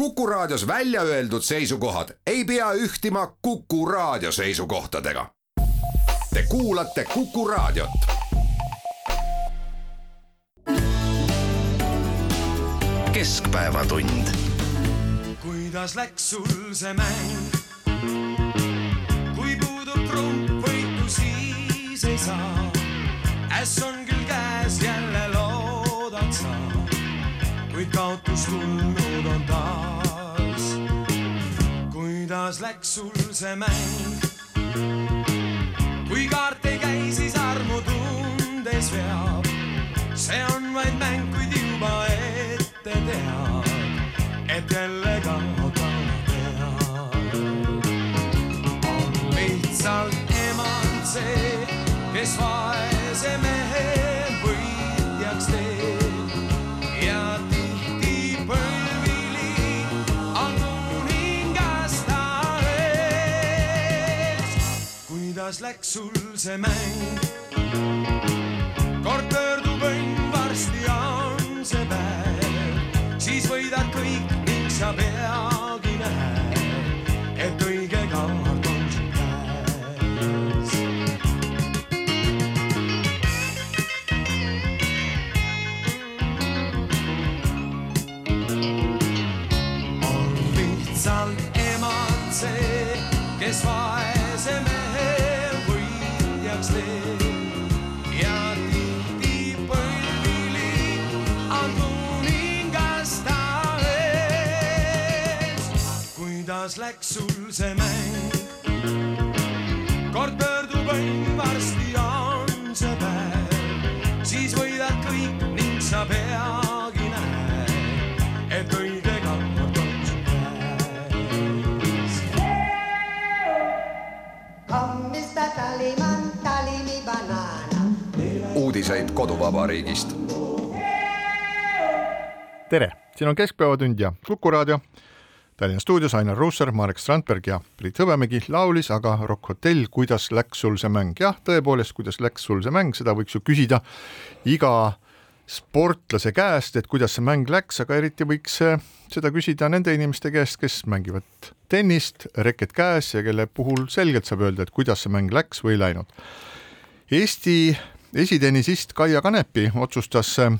Kuku Raadios välja öeldud seisukohad ei pea ühtima Kuku Raadio seisukohtadega. Te kuulate Kuku Raadiot. keskpäevatund. kuidas läks sul see mäng? kui puudub trump, võitu siis ei saa. äss on küll käes, jälle loodad sa, kuid kaotus kuidas läks sul see mäng? kui kaart ei käi, siis armu tundes veab. see on vaid mäng, kuid juba ette tead, et jälle kaotama pead. on lihtsalt emand see, kes vaese mehe kuidas läks sul see mäng? kord pöördub õnn, varsti on see päev, siis võidad kõik ning sa peagi näed, et õige kaart on su käes. on lihtsalt emand see, kes vaese kuidas läks sul see mäng? kord pöördub õnn, varsti on see päev, siis võidad kõik ning sa peagi näed, et õige kaart on su käes. Tallyman, tally me banana. uudiseid koduvabariigist. tere, siin on Keskpäevatund ja Kuku raadio. Tallinna stuudios Ainar Ruussaar, Marek Strandberg ja Priit Hõbemägi laulis aga Rock Hotell, kuidas läks sul see mäng. jah, tõepoolest, kuidas läks sul see mäng, seda võiks ju küsida iga sportlase käest, et kuidas see mäng läks, aga eriti võiks eh, seda küsida nende inimeste käest, kes mängivad tennist, reket käes ja kelle puhul selgelt saab öelda, et kuidas see mäng läks või ei läinud. Eesti esitennisist Kaia Kanepi otsustas eh,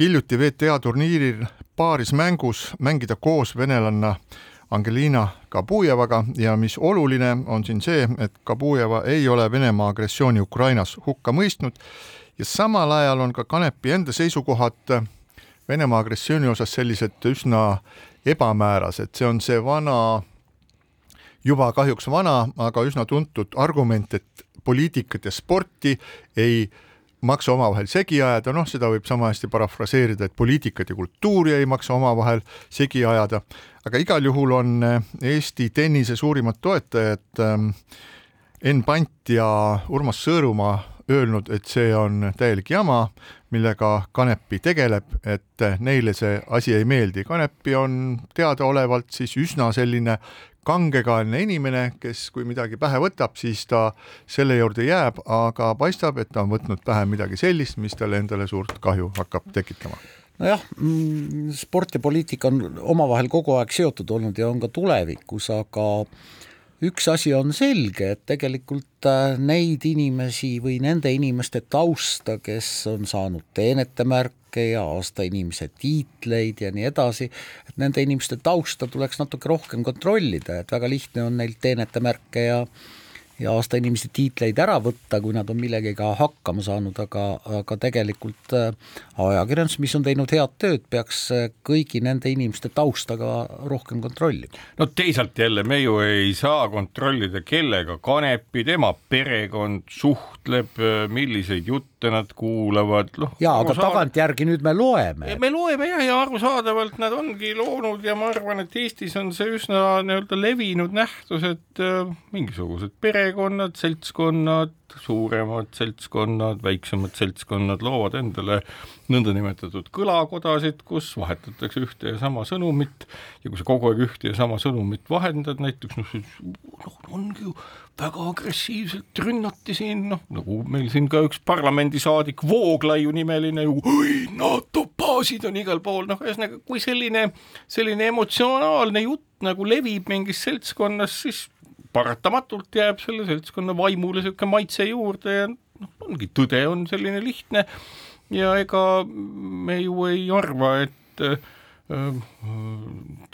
hiljuti WTA turniiril paaris mängus mängida koos venelanna Angelina Kabujevaga ja mis oluline, on siin see, et Kabujeva ei ole Venemaa agressiooni Ukrainas hukka mõistnud ja samal ajal on ka Kanepi enda seisukohad Venemaa agressiooni osas sellised üsna ebamäärased, see on see vana, juba kahjuks vana, aga üsna tuntud argument, et poliitikat ja sporti ei maksa omavahel segi ajada, noh, seda võib sama hästi parafraseerida, et poliitikat ja kultuuri ei maksa omavahel segi ajada, aga igal juhul on Eesti tennise suurimad toetajad ähm, Enn Pant ja Urmas Sõõrumaa öelnud, et see on täielik jama, millega Kanepi tegeleb, et neile see asi ei meeldi. Kanepi on teadaolevalt siis üsna selline kangekaelne inimene, kes kui midagi pähe võtab, siis ta selle juurde jääb, aga paistab, et ta on võtnud pähe midagi sellist, mis talle endale suurt kahju hakkab tekitama. Nojah, sport ja poliitika on omavahel kogu aeg seotud olnud ja on ka tulevikus, aga üks asi on selge, et tegelikult äh, neid inimesi või nende inimeste tausta, kes on saanud teenetemärke ja aasta inimese tiitleid ja nii edasi, et nende inimeste tausta tuleks natuke rohkem kontrollida, et väga lihtne on neilt teenetemärke ja ja aasta inimese tiitleid ära võtta, kui nad on millegagi hakkama saanud, aga, aga tegelikult äh, ajakirjandus, mis on teinud head tööd, peaks äh, kõigi nende inimeste tausta ka rohkem kontrollima. no teisalt jälle me ju ei saa kontrollida, kellega Kanepi, tema perekond suhtleb, milliseid jutte nad kuulavad, noh. jaa, aga saad... tagantjärgi nüüd me loeme. me loeme jah, ja arusaadavalt nad ongi loonud ja ma arvan, et Eestis on see üsna nii-öelda levinud nähtus, et äh, mingisugused perekonnad, seltskonnad, suuremad seltskonnad, väiksemad seltskonnad loovad endale nõndanimetatud kõlakodasid, kus vahetatakse ühte ja sama sõnumit ja kui sa kogu aeg ühte ja sama sõnumit vahendad, näiteks noh, noh ongi ju väga agressiivselt rünnati siin, noh nagu meil siin ka üks parlamendisaadik Vooglaiu nimeline ju, oi NATO klaasid on igal pool, noh, ühesõnaga kui selline, selline emotsionaalne jutt nagu levib mingis seltskonnas, siis paratamatult jääb selle seltskonna vaimule niisugune maitse juurde ja noh, ongi, tõde on selline lihtne. Ja ega me ju ei arva, et äh,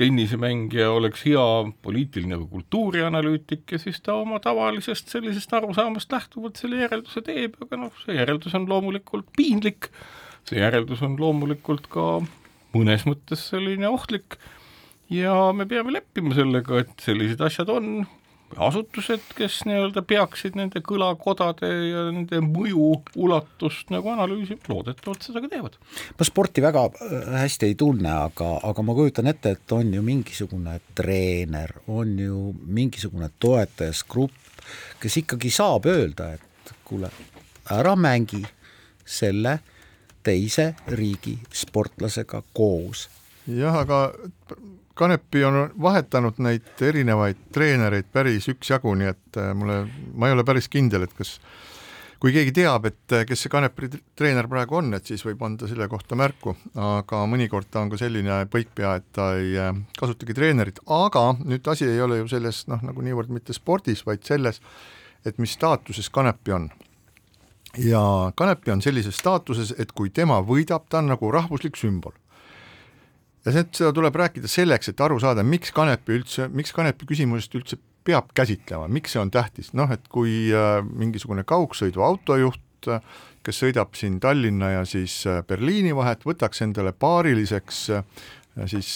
tennisemängija oleks hea poliitiline või kultuurianalüütik ja siis ta oma tavalisest sellisest arusaamast lähtuvalt selle järelduse teeb, aga noh, see järeldus on loomulikult piinlik, see järeldus on loomulikult ka mõnes mõttes selline ohtlik. Ja me peame leppima sellega, et sellised asjad on asutused, kes nii-öelda peaksid nende kõlakodade ja nende mõju ulatust nagu analüüsima, loodetavalt seda ka teevad. ma sporti väga äh, hästi ei tunne, aga, aga ma kujutan ette, et on ju mingisugune treener, on ju mingisugune toetajasgrupp, kes ikkagi saab öelda, et kuule, ära mängi selle teise riigi sportlasega koos. jah, aga Kanepi on vahetanud neid erinevaid treenereid päris üksjagu, nii et äh, mulle, ma ei ole päris kindel, et kas kui keegi teab, et äh, kes see Kanepi treener praegu on, et siis võib anda selle kohta märku, aga mõnikord ta on ka selline põikpea, et ta ei äh, kasutagi treenerit, aga nüüd asi ei ole ju selles noh, nagu niivõrd mitte spordis, vaid selles, et mis staatuses Kanepi on. ja Kanepi on sellises staatuses, et kui tema võidab, ta on nagu rahvuslik sümbol ja seda tuleb rääkida selleks, et aru saada, miks kanepi üldse, miks kanepi küsimusest üldse peab käsitlema, miks see on tähtis, noh et kui äh, mingisugune kaugsõiduautojuht, äh, kes sõidab siin Tallinna ja siis äh, Berliini vahet, võtaks endale paariliseks siis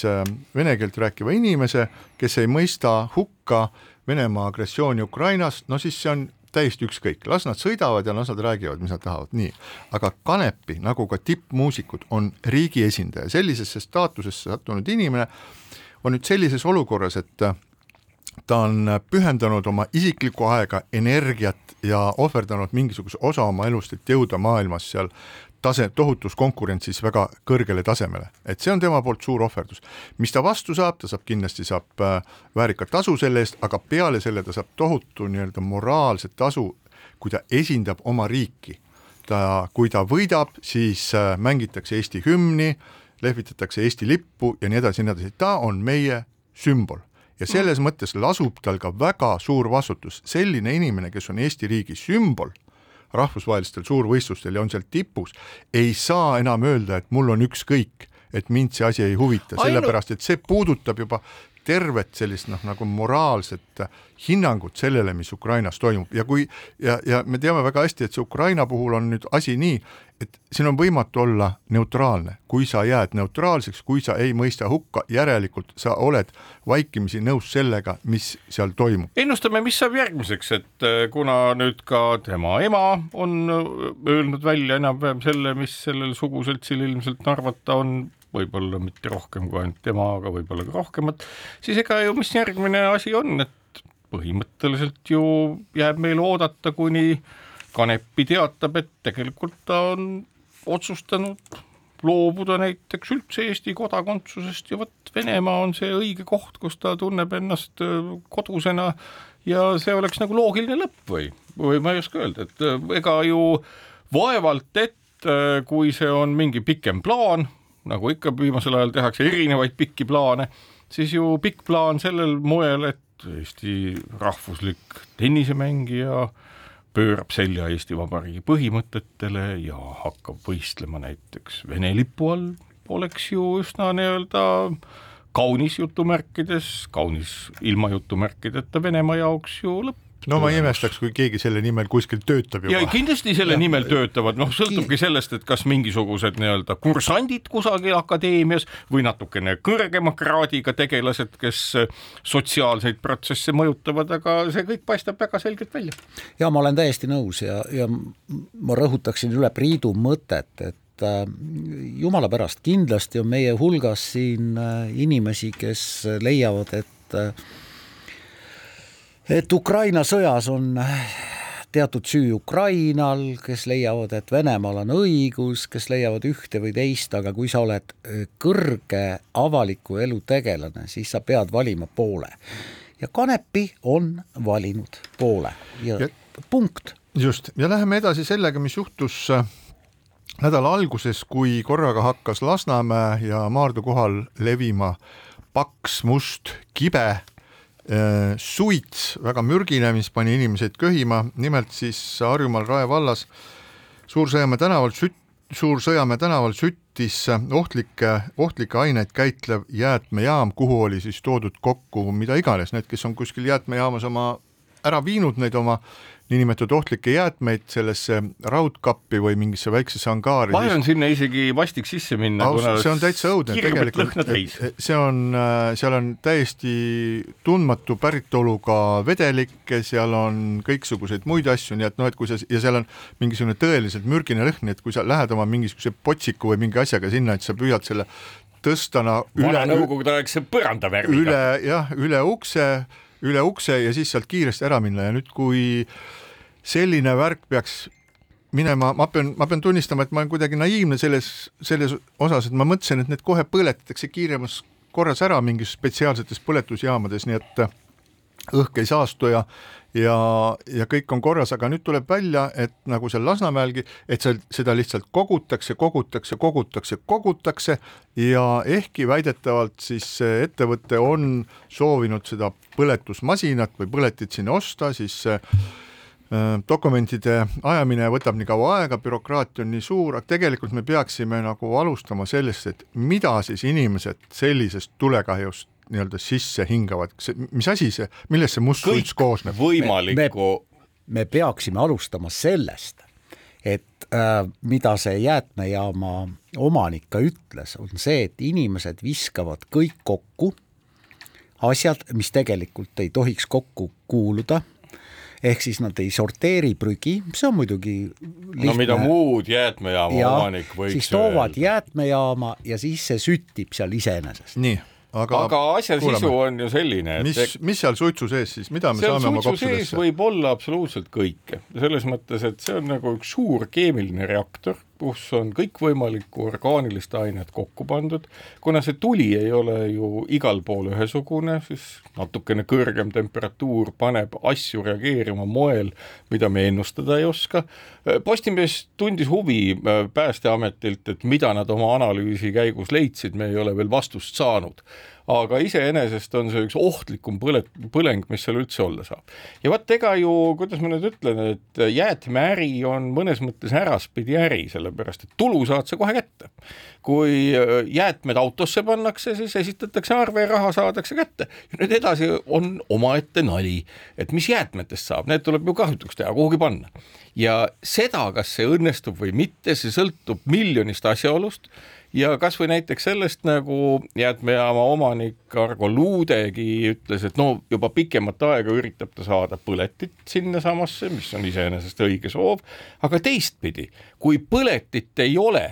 vene keelt rääkiva inimese, kes ei mõista hukka Venemaa agressiooni Ukrainas, no siis see on täiesti ükskõik, las nad sõidavad ja las nad räägivad, mis nad tahavad, nii. aga Kanepi, nagu ka tippmuusikud, on riigi esindaja, sellisesse staatusesse sattunud inimene on nüüd sellises olukorras, et ta on pühendanud oma isiklikku aega, energiat ja ohverdanud mingisuguse osa oma elust, et jõuda maailmas seal tase, tohutus konkurentsis väga kõrgele tasemele, et see on tema poolt suur ohverdus. mis ta vastu saab, ta saab kindlasti, saab äh, väärikat tasu selle eest, aga peale selle ta saab tohutu nii-öelda moraalset tasu, kui ta esindab oma riiki. ta, kui ta võidab, siis äh, mängitakse Eesti hümni, lehvitatakse Eesti lippu ja nii edasi ja nii edasi, ta on meie sümbol ja selles mõttes lasub tal ka väga suur vastutus, selline inimene, kes on Eesti riigi sümbol rahvusvahelistel suurvõistlustel ja on seal tipus, ei saa enam öelda, et mul on ükskõik, et mind see asi ei huvita, sellepärast et see puudutab juba tervet sellist noh, nagu moraalset hinnangut sellele, mis Ukrainas toimub. Ja kui ja, ja me teame väga hästi, et see Ukraina puhul on nüüd asi nii, et siin on võimatu olla neutraalne, kui sa jääd neutraalseks, kui sa ei mõista hukka, järelikult sa oled vaikimisi nõus sellega, mis seal toimub. ennustame, mis saab järgmiseks, et äh, kuna nüüd ka tema ema on öelnud välja enam-vähem selle, mis sellel suguseltsil ilmselt arvata on võib-olla mitte rohkem kui ainult tema, aga võib-olla ka rohkemat, siis ega ju mis järgmine asi on, et põhimõtteliselt ju jääb meil oodata, kuni Kanepi teatab, et tegelikult ta on otsustanud loobuda näiteks üldse Eesti kodakondsusest ja vot Venemaa on see õige koht, kus ta tunneb ennast äh, kodusena ja see oleks nagu loogiline lõpp või, või ma ei oska öelda, et äh, ega ju vaevalt, et äh, kui see on mingi pikem plaan, nagu ikka viimasel ajal tehakse erinevaid pikki plaane, siis ju pikk plaan sellel moel, et Eesti rahvuslik tennisemängija pöörab selja Eesti Vabariigi põhimõtetele ja hakkab võistlema näiteks Vene lipu all, oleks ju üsna nii-öelda kaunis jutumärkides, kaunis ilma jutumärkideta Venemaa jaoks ju lõpp no ma ei imestaks, kui keegi selle nimel kuskil töötab juba. ja kindlasti selle ja. nimel töötavad, noh, sõltubki sellest, et kas mingisugused nii-öelda kursandid kusagil akadeemias või natukene kõrgema kraadiga tegelased, kes sotsiaalseid protsesse mõjutavad, aga see kõik paistab väga selgelt välja. ja ma olen täiesti nõus ja, ja ma rõhutaksin üle Priidu mõtet, et äh, jumala pärast, kindlasti on meie hulgas siin äh, inimesi, kes leiavad, et äh, et Ukraina sõjas on teatud süü Ukrainal, kes leiavad, et Venemaal on õigus, kes leiavad ühte või teist, aga kui sa oled äh, kõrge avaliku elu tegelane, siis sa pead valima poole. ja Kanepi on valinud poole ja, ja punkt. just, ja läheme edasi sellega, mis juhtus äh, nädala alguses, kui korraga hakkas Lasnamäe ja Maardu kohal levima paks must kibe suits, väga mürgine, mis pani inimesed köhima, nimelt siis Harjumaal Rae vallas Suur-Sõjamäe tänaval sütt-, Suur-Sõjamäe tänaval süttis ohtlikke, ohtlikke aineid käitlev jäätmejaam, kuhu oli siis toodud kokku mida iganes, need, kes on kuskil jäätmejaamas oma ära viinud neid oma niinimetatud ohtlikke jäätmeid sellesse raudkappi või mingisse väiksesse angaari. vahel on sinna isegi vastik sisse minna. see on täitsa õudne, tegelikult see on, äh, seal on täiesti tundmatu päritoluga vedelikke, seal on kõiksuguseid muid asju, nii et noh, et kui sa ja seal on mingisugune tõeliselt mürgine lõhn, et kui sa lähed oma mingisuguse potsiku või mingi asjaga sinna, et sa püüad selle tõstana üle nõukogudeaegse põrandavärviga. üle jah, üle ukse üle ukse ja siis sealt kiiresti ära minna ja nüüd, kui selline värk peaks minema, ma pean, ma pean tunnistama, et ma olen kuidagi naiivne selles, selles osas, et ma mõtlesin, et need kohe põletatakse kiiremas korras ära mingis spetsiaalsetes põletusjaamades, nii et õhk ei saastu ja ja, ja kõik on korras, aga nüüd tuleb välja, et nagu seal Lasnamäelgi, et seal seda lihtsalt kogutakse, kogutakse, kogutakse, kogutakse ja ehkki väidetavalt siis ettevõte on soovinud seda põletusmasinat või põletit sinna osta, siis äh, dokumentide ajamine võtab nii kaua aega, bürokraatia on nii suur, aga tegelikult me peaksime nagu alustama sellest, et mida siis inimesed sellisest tulekahjust nii-öelda sisse hingavad, mis asi see, millest see must suits koosneb? võimalikku me, me peaksime alustama sellest, et äh, mida see jäätmejaama omanik ka ütles, on see, et inimesed viskavad kõik kokku, asjad, mis tegelikult ei tohiks kokku kuuluda, ehk siis nad ei sorteeri prügi, see on muidugi lihtne. no mida muud jäätmejaama ja, omanik võiks siis toovad öelda. jäätmejaama ja siis see süttib seal iseenesest. nii aga, aga asja kuulame. sisu on ju selline, et mis, mis seal suitsu sees siis, mida me saame oma kopsudesse? võib olla absoluutselt kõike, selles mõttes, et see on nagu üks suur keemiline reaktor, kus on kõikvõimalikku orgaanilist ainet kokku pandud, kuna see tuli ei ole ju igal pool ühesugune, siis natukene kõrgem temperatuur paneb asju reageerima moel, mida me ennustada ei oska. Postimees tundis huvi äh, Päästeametilt, et mida nad oma analüüsi käigus leidsid, me ei ole veel vastust saanud aga iseenesest on see üks ohtlikum põle, põleng, mis seal üldse olla saab. ja vot ega ju, kuidas ma nüüd ütlen, et jäätmeäri on mõnes mõttes äraspidi äri, sellepärast et tulu saad sa kohe kätte. kui äh, jäätmed autosse pannakse, siis esitatakse arve ja raha saadakse kätte. nüüd edasi on omaette nali, et mis jäätmetest saab, need tuleb ju kahjutuks teha, kuhugi panna ja seda, kas see õnnestub või mitte, see sõltub miljonist asjaolust ja kasvõi näiteks sellest, nagu jäätmejaama omanik Argo Luudegi ütles, et no juba pikemat aega üritab ta saada põletit sinnasamasse, mis on iseenesest õige soov, aga teistpidi, kui põletit ei ole,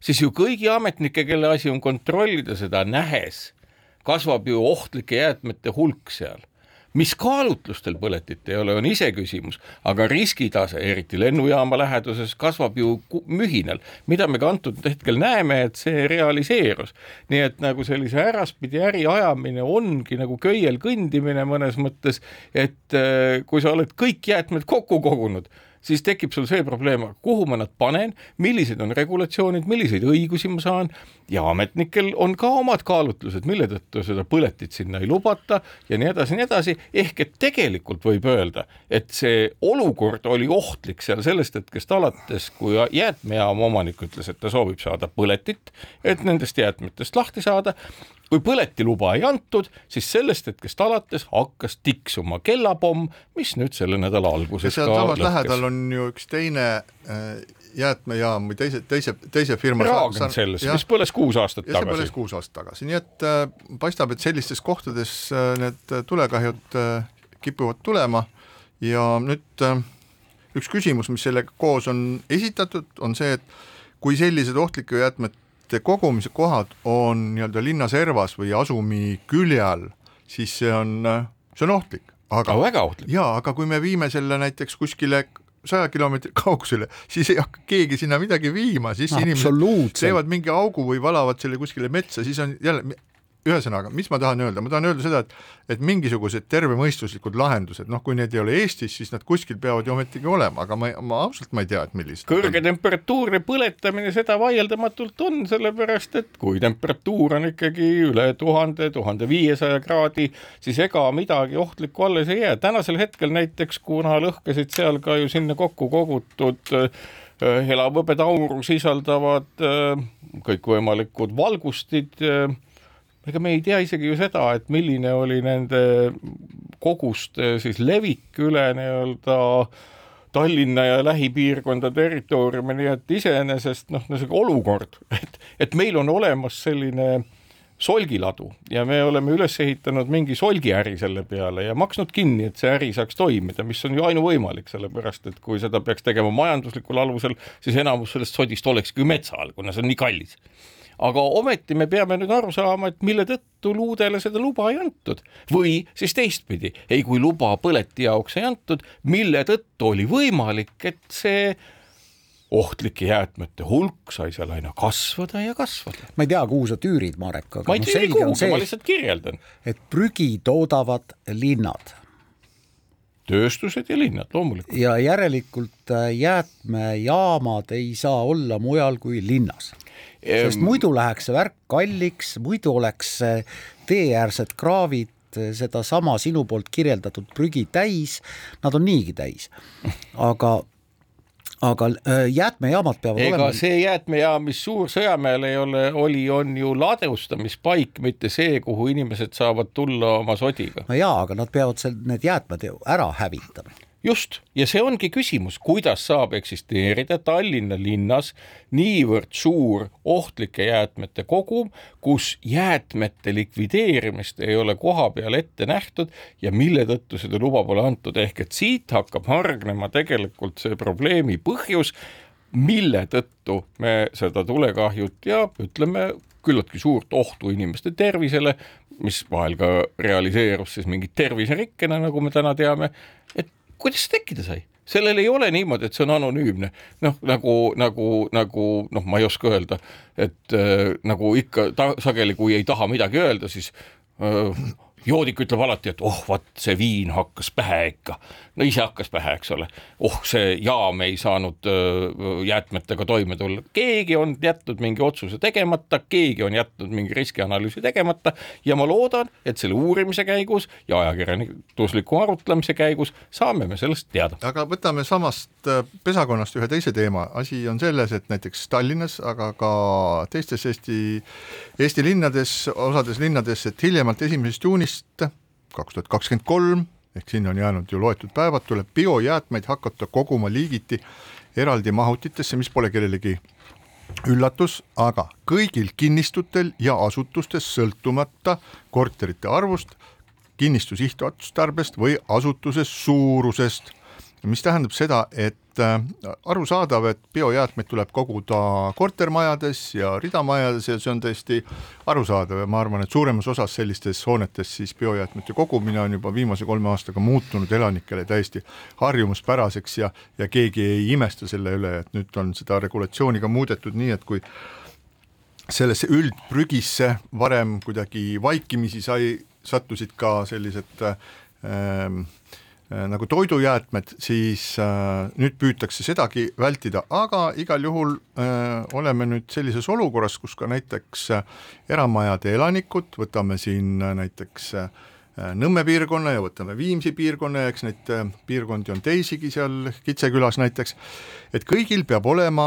siis ju kõigi ametnike, kelle asi on kontrollida seda nähes, kasvab ju ohtlike jäätmete hulk seal mis kaalutlustel põletit ei ole, on iseküsimus, aga riskitase, eriti lennujaama läheduses, kasvab ju mühinal, mida me ka antud hetkel näeme, et see realiseerus. nii et nagu sellise äraspidi äri ajamine ongi nagu köiel kõndimine mõnes mõttes, et äh, kui sa oled kõik jäätmed kokku kogunud siis tekib sul see probleem, kuhu ma nad panen, millised on regulatsioonid, milliseid õigusi ma saan. Ja ametnikel on ka omad kaalutlused, mille tõttu seda põletit sinna ei lubata ja nii edasi, nii edasi, ehk et tegelikult võib öelda, et see olukord oli ohtlik seal sellest hetkest alates, kui jäätmejaama omanik ütles, et ta soovib saada põletit, et nendest jäätmetest lahti saada kui põletiluba ei antud, siis sellest hetkest alates hakkas tiksuma kellapomm, mis nüüd selle nädala alguses sealsamas lähedal on ju üks teine äh, jäätmejaam või teise, teise, teise firma Raagen selles, mis põles kuus aastat ja tagasi. põles kuus aastat tagasi, nii et äh, paistab, et sellistes kohtades äh, need tulekahjud äh, kipuvad tulema. Ja nüüd äh, üks küsimus, mis sellega koos on esitatud, on see, et kui sellised ohtlike jäätmete jäätmete kogumise kohad on nii-öelda linna servas või asumi külje all, siis see on, see on ohtlik. aga väga ohtlik. jaa, aga kui me viime selle näiteks kuskile saja kilomeetri kaugusele, siis ei hakka keegi sinna midagi viima, siis inimesed teevad mingi augu või valavad selle kuskile metsa, siis on jälle ühesõnaga, mis ma tahan öelda, ma tahan öelda seda, et et mingisugused tervemõistuslikud lahendused, noh, kui need ei ole Eestis, siis nad kuskil peavad ju ometigi olema, aga ma, ma ausalt ma ei tea, et millised. kõrge temperatuurne põletamine, seda vaieldamatult on, sellepärast et kui temperatuur on ikkagi üle tuhande, tuhande viiesaja kraadi, siis ega midagi ohtlikku alles ei jää. tänasel hetkel näiteks, kuna lõhkesid seal ka ju sinna kokku kogutud äh, elavhõbedaauru sisaldavad äh, kõikvõimalikud valgustid äh, ega me ei tea isegi ju seda, et milline oli nende koguste siis levik üle nii-öelda Tallinna ja lähipiirkonda territooriumi, nii et iseenesest noh, niisugune olukord, et, et meil on olemas selline solgiladu ja me oleme üles ehitanud mingi solgiäri selle peale ja maksnud kinni, et see äri saaks toimida, mis on ju ainuvõimalik, sellepärast et kui seda peaks tegema majanduslikul alusel, siis enamus sellest sodist olekski metsa all, kuna see on nii kallis aga ometi me peame nüüd aru saama, et mille tõttu luudele seda luba ei antud või siis teistpidi, ei kui luba põleti jaoks ei antud, mille tõttu oli võimalik, et see ohtlike jäätmete hulk sai seal aina kasvada ja kasvada. ma ei tea, kuhu sa tüürid, Marek, aga ma ei tüüri no, kuhugi, ma lihtsalt kirjeldan. et prügi toodavad linnad tööstused ja linnad loomulikult. ja järelikult äh, jäätmejaamad ei saa olla mujal kui linnas sest muidu läheks see värk kalliks, muidu oleks teeäärsed kraavid sedasama sinu poolt kirjeldatud prügi täis, nad on niigi täis, aga aga äh, jäätmejaamad peavad ega olema. see jäätmejaam, mis Suur-Sõjamäel ei ole, oli, on ju ladustamispaik, mitte see, kuhu inimesed saavad tulla oma sodiga. no jaa, aga nad peavad seal need jäätmed ära hävitama just, ja see ongi küsimus, kuidas saab eksisteerida Tallinna linnas niivõrd suur ohtlike jäätmete kogum, kus jäätmete likvideerimist ei ole koha peal ette nähtud ja mille tõttu seda luba pole antud, ehk et siit hakkab hargnema tegelikult see probleemi põhjus, mille tõttu me seda tulekahjut ja ütleme, küllaltki suurt ohtu inimeste tervisele, mis vahel ka realiseerus siis mingi terviserikkena, nagu me täna teame, et kuidas see tekkida sai? sellel ei ole niimoodi, et see on anonüümne, noh nagu, nagu, nagu noh, ma ei oska öelda, et äh, nagu ikka ta, sageli, kui ei taha midagi öelda, siis äh, joodik ütleb alati, et oh, vot see viin hakkas pähe ikka. no ise hakkas pähe, eks ole. oh, see jaam ei saanud jäätmetega toime tulla. keegi on jätnud mingi otsuse tegemata, keegi on jätnud mingi riskianalüüsi tegemata ja ma loodan, et selle uurimise käigus ja ajakirjandusliku arutlemise käigus saame me sellest teada. aga võtame samast pesakonnast ühe teise teema. asi on selles, et näiteks Tallinnas, aga ka teistes Eesti, Eesti linnades, osades linnades, et hiljemalt esimesest juunist juunist kaks tuhat kakskümmend kolm, ehk sinna on jäänud ju loetud päevad, tuleb biojäätmeid hakata koguma liigiti eraldi mahutitesse, mis pole kellelegi üllatus, aga kõigil kinnistutel ja asutustes sõltumata korterite arvust, kinnistu sihtotstarbest või asutuse suurusest mis tähendab seda, et äh, arusaadav, et biojäätmeid tuleb koguda kortermajades ja ridamajades ja see on täiesti arusaadav. Ja ma arvan, et suuremas osas sellistes hoonetes siis biojäätmete kogumine on juba viimase kolme aastaga muutunud elanikele täiesti harjumuspäraseks ja, ja keegi ei imesta selle üle, et nüüd on seda regulatsiooni ka muudetud nii, et kui sellesse üldprügisse varem kuidagi vaikimisi sai, sattusid ka sellised äh, Äh, nagu toidujäätmed, siis äh, nüüd püütakse sedagi vältida, aga igal juhul äh, oleme nüüd sellises olukorras, kus ka näiteks äh, eramajade elanikud, võtame siin äh, näiteks äh, Nõmme piirkonna ja võtame Viimsi piirkonna ja eks neid äh, piirkondi on teisigi seal Kitsekülas näiteks, et kõigil peab olema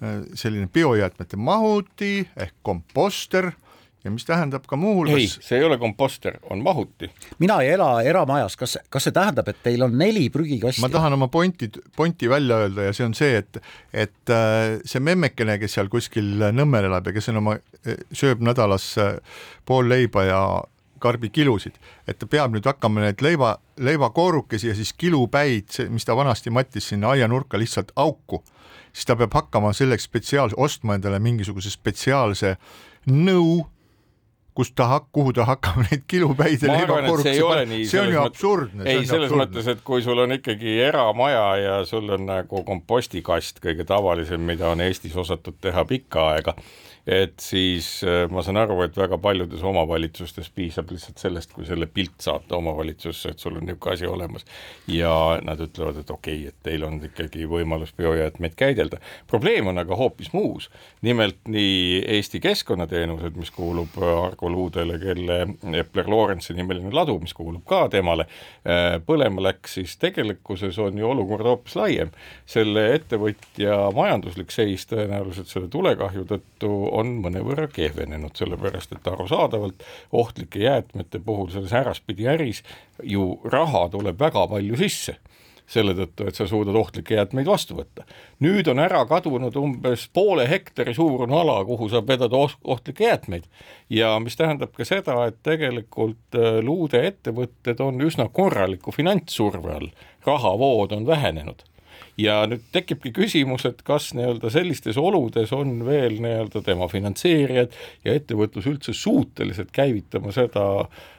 äh, selline biojäätmete mahuti ehk komposter äh,, ja mis tähendab ka muuhulgas ei, see ei ole komposter, on mahuti. mina ei ela eramajas, kas, kas see tähendab, et teil on neli prügikasti? ma tahan oma pointi, pointi välja öelda ja see on see, et et äh, see memmekene, kes seal kuskil Nõmmel elab ja kes on oma, äh, sööb nädalas äh, pool leiba ja karbikilusid, et ta peab nüüd hakkama neid leiva, leivakoorukesi ja siis kilupäid, mis ta vanasti mattis sinna aianurka lihtsalt auku, siis ta peab hakkama selleks spetsiaalse, ostma endale mingisuguse spetsiaalse nõu kus ta hak-, kuhu ta hakkab neid kilupäid ja leivakorruksi panema, see on ju absurdne. ei, selles absurdne. mõttes, et kui sul on ikkagi eramaja ja sul on nagu kompostikast kõige tavalisem, mida on Eestis osatud teha pikka aega, et siis äh, ma saan aru, et väga paljudes omavalitsustes piisab lihtsalt sellest, kui selle pilt saata omavalitsusse, et sul on niisugune asi olemas ja nad ütlevad, et okei okay,, et teil on ikkagi võimalus biojäätmeid käidelda. probleem on aga hoopis muus, nimelt nii Eesti Keskkonnateenused, mis kuulub Argo Luudele, kelle Epler Lorenzi nimeline ladu, mis kuulub ka temale, äh, põlema läks, siis tegelikkuses on ju olukord hoopis laiem. selle ettevõtja majanduslik seis tõenäoliselt selle tulekahju tõttu on mõnevõrra kehvenenud, sellepärast et arusaadavalt ohtlike jäätmete puhul selles äraspidi äris ju raha tuleb väga palju sisse selle tõttu, et sa suudad ohtlikke jäätmeid vastu võtta. nüüd on ära kadunud umbes poole hektari suurune ala, kuhu saab vedada ohtlikke jäätmeid. Ja mis tähendab ka seda, et tegelikult äh, luude ettevõtted on üsna korraliku finantssurve all, rahavood on vähenenud ja nüüd tekibki küsimus, et kas nii-öelda sellistes oludes on veel nii-öelda tema finantseerijad ja ettevõtlus üldse suutelised käivitama seda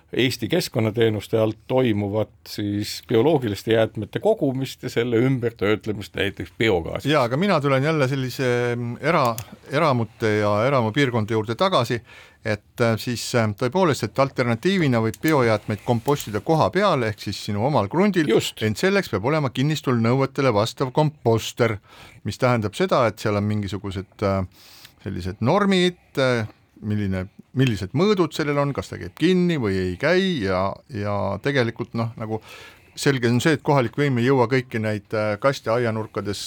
Eesti keskkonnateenuste alt toimuvat siis bioloogiliste jäätmete kogumist ja selle ümbertöötlemist näiteks biogaasi. jaa, aga mina tulen jälle sellise era, eramute ja eramupiirkonda juurde tagasi et äh, siis äh, tõepoolest, et alternatiivina võib biojäätmeid kompostida koha peal ehk siis sinu omal krundil, ent selleks peab olema kinnistul nõuetele vastav komposter, mis tähendab seda, et seal on mingisugused äh, sellised normid, milline, millised mõõdud sellel on, kas ta käib kinni või ei käi ja, ja tegelikult noh, nagu selge on see, et kohalik võim ei jõua kõiki neid kaste aianurkades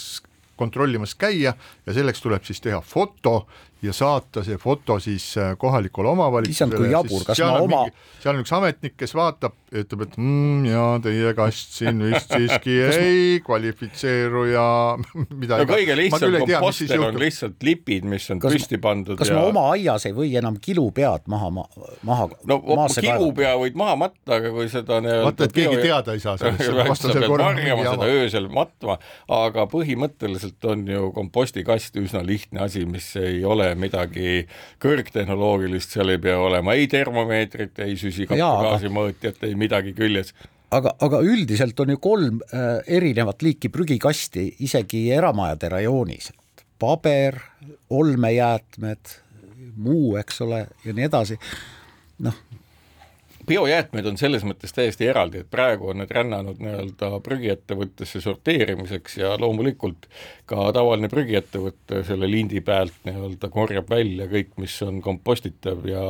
kontrollimas käia ja selleks tuleb siis teha foto ja saata see foto siis äh, kohalikule omavalitsusele. issand, kui jabur, kas ma oma seal on üks ametnik, kes vaatab ja ütleb, et mm, jaa, teie kast siin vist siiski ei kvalifitseeru ja mida no kõige lihtsam komposter on lihtsalt lipid, mis on kas, püsti pandud. kas ja... ma oma aias ei või enam kilupead maha, maha no kilupea võid maha matta, aga kui seda vaata, et keegi teada ei saa sellest. sa pead varjama seda öösel matma, aga põhimõtteliselt on ju kompostikast üsna lihtne asi, mis ei ole midagi kõrgtehnoloogilist, seal ei pea olema. Ei termomeetrit, ei süsihappegaasi ei midagi küljes. Aga, aga üldiselt on ju kolm äh, erinevat liiki prügikasti isegi eramajade rajoonis, paber, olmejäätmed, muu, eks ole, ja nii edasi. noh, biojäätmed on selles mõttes täiesti eraldi, et praegu on need rännanud nii-öelda prügiettevõttesse sorteerimiseks ja loomulikult ka tavaline prügiettevõte selle lindi pealt nii-öelda korjab välja kõik, mis on kompostitav ja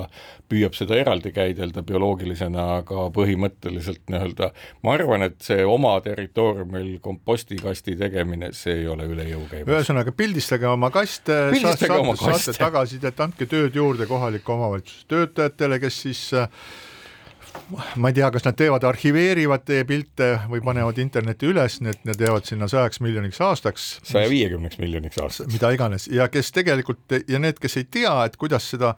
püüab seda eraldi käidelda bioloogilisena, aga põhimõtteliselt nii-öelda ma arvan, et see oma territooriumil kompostikasti tegemine, see ei ole üle jõu käimas. ühesõnaga, pildistage oma kaste, saate, saate tagasisidet, andke tööd juurde kohaliku omavalitsuse töötajatele, kes siis äh, ma ei tea, kas nad teevad, arhiveerivad teie pilte või panevad internetti üles, need, need jäävad sinna sajaks miljoniks aastaks. saja viiekümneks miljoniks aastaks. mida iganes ja kes tegelikult ja need, kes ei tea, et kuidas seda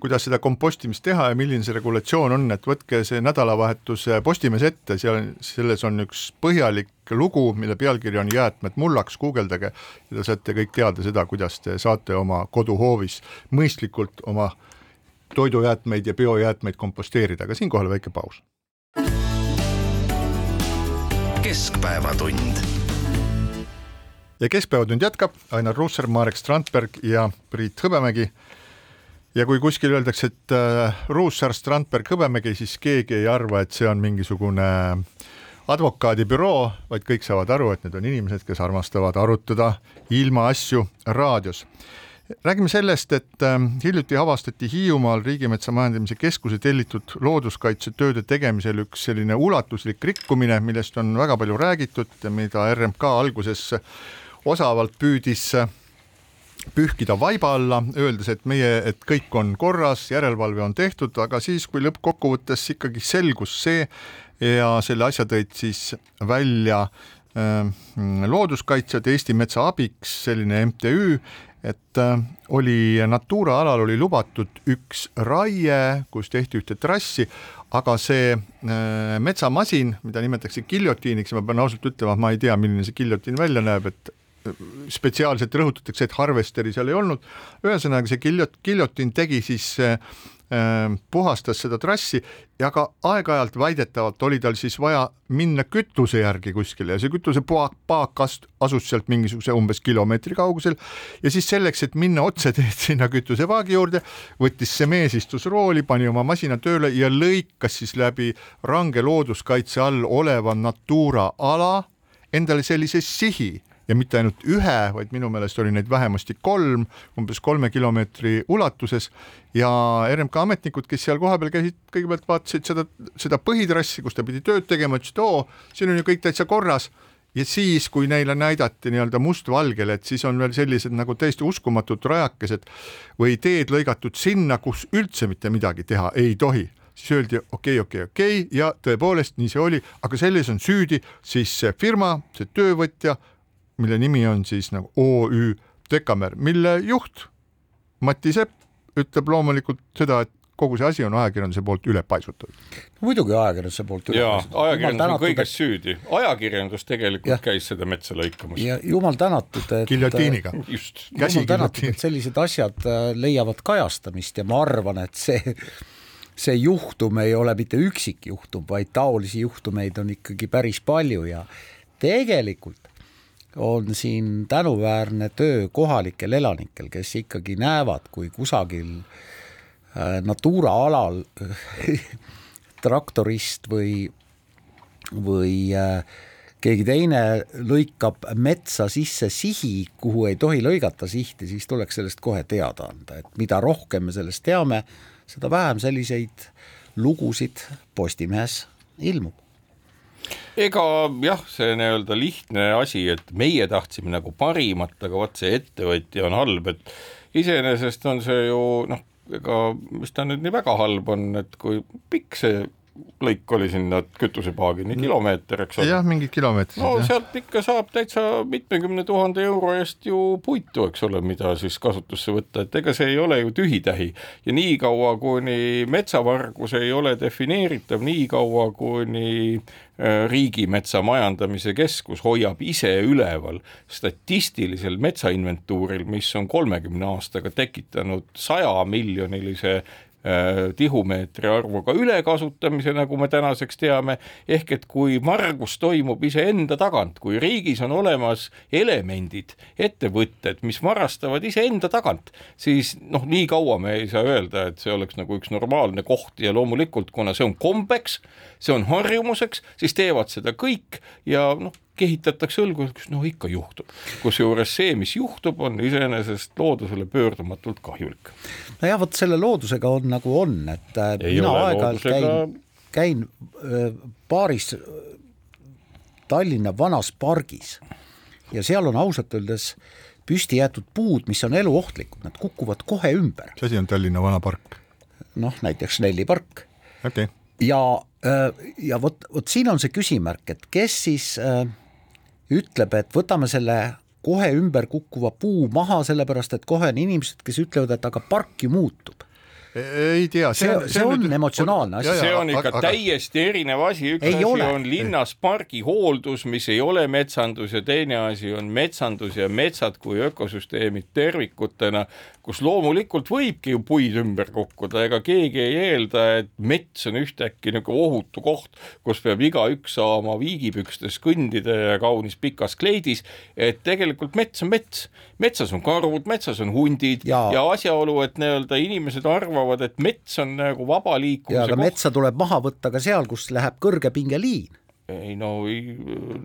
kuidas seda kompostimist teha ja milline see regulatsioon on, et võtke see nädalavahetuse Postimees ette, seal, selles on üks põhjalik lugu, mille pealkiri on Jäätmed mullaks, guugeldage ja te saate kõik teada seda, kuidas te saate oma koduhoovis mõistlikult oma toidujäätmeid ja biojäätmeid komposteerida, aga siinkohal väike paus. keskpäevatund. ja Keskpäevatund jätkab, Ainar Ruussaar, Marek Strandberg ja Priit Hõbemägi. ja kui kuskil öeldakse, et äh, Ruussaar, Strandberg, Hõbemägi, siis keegi ei arva, et see on mingisugune advokaadibüroo, vaid kõik saavad aru, et need on inimesed, kes armastavad arutada ilmaasju raadios räägime sellest, et ähm, hiljuti avastati Hiiumaal Riigimetsa Majandamise Keskuse tellitud looduskaitsetööde tegemisel üks selline ulatuslik rikkumine, millest on väga palju räägitud mida RMK alguses osavalt püüdis pühkida vaiba alla, öeldes, et meie, et kõik on korras, järelevalve on tehtud, aga siis, kui lõppkokkuvõttes ikkagi selgus see ja selle asja tõid siis välja äh, looduskaitsjad Eesti Metsa Abiks, selline MTÜ, et äh, oli Natura alal oli lubatud üks raie, kus tehti ühte trassi, aga see äh, metsamasin, mida nimetatakse giljotiiniks ja ma pean ausalt ütlema, ma ei tea, milline see giljotiin välja näeb, et spetsiaalselt rõhutatakse, et harvesteri seal ei olnud. ühesõnaga see giljot-, giljotiin tegi siis äh, puhastas seda trassi ja ka aeg-ajalt väidetavalt oli tal siis vaja minna kütuse järgi kuskile ja see kütusepaak, paak asus sealt mingisuguse umbes kilomeetri kaugusel ja siis selleks, et minna otseteed sinna kütusepaagi juurde, võttis see mees istus rooli, pani oma masina tööle ja lõikas siis läbi range looduskaitse all oleva Natura ala endale sellise sihi ja mitte ainult ühe, vaid minu meelest oli neid vähemasti kolm, umbes kolme kilomeetri ulatuses. Ja RMK ametnikud, kes seal kohapeal käisid, kõigepealt vaatasid seda, seda põhitrassi, kus ta pidi tööd tegema, ütlesid, oo, siin on ju kõik täitsa korras. Ja siis, kui neile näidati nii-öelda mustvalgel, et siis on veel sellised nagu täiesti uskumatud rajakesed või teed lõigatud sinna, kus üldse mitte midagi teha ei tohi. Siis öeldi okei okay,, okei okay,, okei. Okay, ja tõepoolest nii see oli, aga selles on süüdi siis see firma, see töövõtja, mille nimi on siis nagu OÜ Dekamer, mille juht Mati Sepp ütleb loomulikult seda, et kogu see asi on ajakirjanduse poolt üle paisutatud. no muidugi ajakirjanduse poolt üle jaa, ajakirjandus on kõiges et... süüdi, ajakirjandus tegelikult ja. käis seda metsa lõikamas. ja jumal tänatud, et giljotiiniga. just. jumal tänatud, et sellised asjad äh, leiavad kajastamist ja ma arvan, et see see juhtum ei ole mitte üksikjuhtum, vaid taolisi juhtumeid on ikkagi päris palju ja tegelikult on siin tänuväärne töö kohalikel elanikel, kes ikkagi näevad, kui kusagil äh, Natura alal traktorist või, või äh, keegi teine lõikab metsa sisse sihi, kuhu ei tohi lõigata sihti, siis tuleks sellest kohe teada anda, et mida rohkem me sellest teame, seda vähem selliseid lugusid Postimehes ilmub ega jah, see nii-öelda lihtne asi, et meie tahtsime nagu parimat, aga vot see ettevõtja on halb, et iseenesest on see ju noh, ega mis ta nüüd nii väga halb on, et kui pikk see lõik oli sinna kütusepaagini, kilomeeter, eks ole. jah, mingid kilomeetrid. no jah. sealt ikka saab täitsa mitmekümne tuhande euro eest ju puitu, eks ole, mida siis kasutusse võtta, et ega see ei ole ju tühi-tähi. ja niikaua, kuni metsavargus ei ole defineeritav, niikaua kuni äh, riigimetsa majandamise keskus hoiab ise üleval statistilisel metsainventuuril, mis on kolmekümne aastaga tekitanud sajamiljonilise Äh, tihumeetri arvuga ülekasutamise, nagu me tänaseks teame, ehk et kui vargus toimub iseenda tagant, kui riigis on olemas elemendid, ettevõtted, mis varastavad iseenda tagant, siis noh, nii kaua me ei saa öelda, et see oleks nagu üks normaalne koht. Ja loomulikult, kuna see on kombeks, see on harjumuseks, siis teevad seda kõik. Ja noh, kehitatakse õlgu, no ikka juhtub. kusjuures see, mis juhtub, on iseenesest loodusele pöördumatult kahjulik. nojah, vot selle loodusega on nagu on, et äh, Ei mina aeg-ajalt käin, käin äh, paaris äh, Tallinna vanas pargis ja seal on ausalt öeldes püsti jäetud puud, mis on eluohtlikud, nad kukuvad kohe ümber. mis asi on Tallinna vana park? noh, näiteks Nelli park okay.. ja, ja vot, vot siin on see küsimärk, et kes siis äh, ütleb, et võtame selle kohe ümber kukkuva puu maha, sellepärast et kohe on inimesed, kes ütlevad, et aga park ju muutub ei tea, see, see, see on nüüd... emotsionaalne asi. see on ikka aga, täiesti erinev asi, üks asi ole. on linnaspargi hooldus, mis ei ole metsandus ja teine asi on metsandus ja metsad kui ökosüsteemid tervikutena, kus loomulikult võibki ju puid ümber kukkuda, ega keegi ei eelda, et mets on ühtäkki nagu ohutu koht, kus peab igaüks saama viigipükstes kõndida ja kaunis pikas kleidis, et tegelikult mets on mets, metsas on karud, metsas on hundid ja, ja asjaolu, et nii-öelda inimesed arvavad, et mets on nagu vaba liikumise ja koht. metsa tuleb maha võtta ka seal, kus läheb kõrgepingeliin. ei no,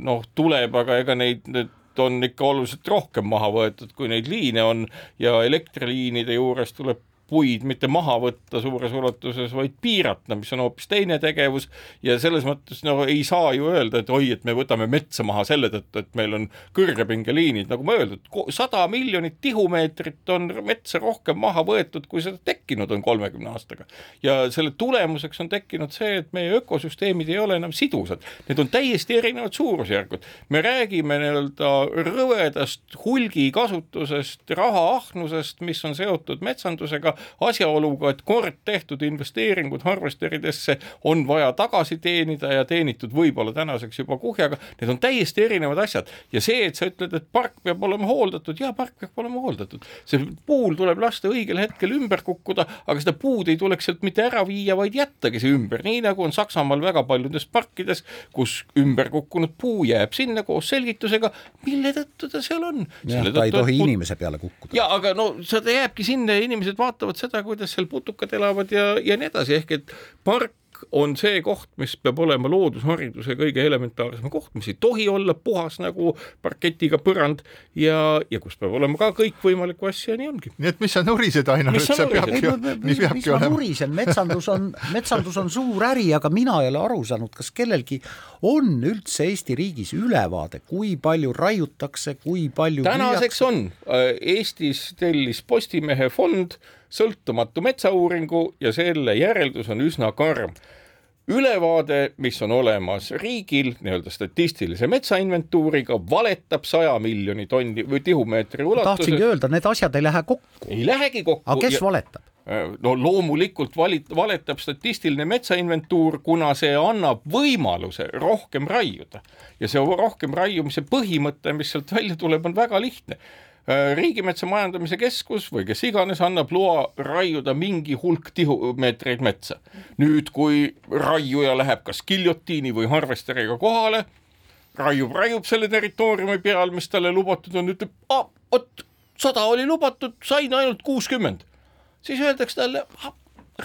noh tuleb, aga ega neid nüüd on ikka oluliselt rohkem maha võetud, kui neid liine on. Ja elektriliinide juures tuleb puid mitte maha võtta suures ulatuses, vaid piirata, mis on hoopis teine tegevus ja selles mõttes no ei saa ju öelda, et oi, et me võtame metsa maha selle tõttu, et meil on kõrgepingeliinid, nagu ma öeldud, sada miljonit tihumeetrit on metsa rohkem maha võetud, kui seda tekkinud on kolmekümne aastaga. ja selle tulemuseks on tekkinud see, et meie ökosüsteemid ei ole enam sidusad, need on täiesti erinevad suurusjärgud. me räägime nii-öelda rõvedast hulgi kasutusest, rahaahnusest, mis on seotud metsandusega asjaoluga, et kord tehtud investeeringud harvesteridesse on vaja tagasi teenida ja teenitud võib-olla tänaseks juba kuhjaga, need on täiesti erinevad asjad ja see, et sa ütled, et park peab olema hooldatud, jaa, park peab olema hooldatud, see puul tuleb lasta õigel hetkel ümber kukkuda, aga seda puud ei tuleks sealt mitte ära viia, vaid jättagi see ümber, nii nagu on Saksamaal väga paljudes parkides, kus ümber kukkunud puu jääb sinna koos selgitusega, mille tõttu ta seal on. ta ei tohi inimese peale kukkuda. ja aga no seda jääbki sinna ja inimesed vaatavad seda, kuidas seal putukad elavad ja, ja nii edasi, ehk et park on see koht, mis peab olema loodushariduse kõige elementaarsem koht, mis ei tohi olla puhas nagu parketiga põrand ja, ja kus peab olema ka kõikvõimalikku asja ja nii ongi. nii et mis sa nurised, Ainar, et see peabki, nii peabki mis ma nurisen, metsandus on, metsandus on suur äri, aga mina ei ole aru saanud, kas kellelgi on üldse Eesti riigis ülevaade, kui palju raiutakse, kui palju tänaseks on, Eestis tellis Postimehe fond sõltumatu metsauuringu ja selle järeldus on üsna karm ülevaade, mis on olemas riigil nii-öelda statistilise metsainventuuriga, valetab saja miljoni tonni või tihumeetri ulatuses. tahtsingi öelda, need asjad ei lähe kokku. ei lähegi kokku. aga kes ja... valetab? no loomulikult valit-, valetab statistiline metsainventuur, kuna see annab võimaluse rohkem raiuda ja see rohkem raiumise põhimõte, mis sealt välja tuleb, on väga lihtne riigimetsa Majandamise Keskus või kes iganes annab loa raiuda mingi hulk tihumeetreid metsa. nüüd, kui raiuja läheb kas giljotiini või harvesteriga kohale, raiub, raiub selle territooriumi peal, mis talle lubatud on, ütleb, vot sada oli lubatud, sain ainult kuuskümmend. siis öeldakse talle,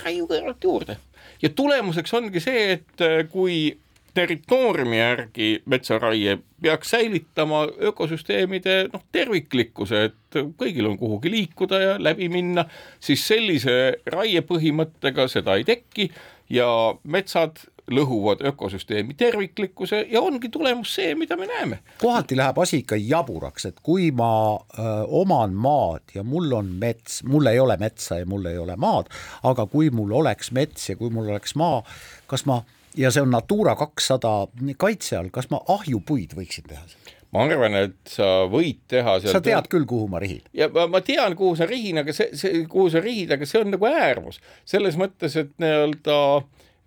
raiu kõrvalt juurde ja tulemuseks ongi see, et äh, kui territooriumi järgi metsaraie peaks säilitama ökosüsteemide noh, terviklikkuse, et kõigil on kuhugi liikuda ja läbi minna, siis sellise raiepõhimõttega seda ei teki ja metsad lõhuvad ökosüsteemi terviklikkuse ja ongi tulemus see, mida me näeme. kohati läheb asi ikka jaburaks, et kui ma öö, oman maad ja mul on mets, mul ei ole metsa ja mul ei ole maad, aga kui mul oleks mets ja kui mul oleks maa, kas ma ja see on Natura kakssada kaitse all, kas ma ahjupuid võiksin teha? ma arvan, et sa võid teha sa tead küll, kuhu ma rihin. ja ma, ma tean, kuhu sa rihin, aga see, see, kuhu sa rihid, aga see on nagu äärmus selles mõttes, et nii-öelda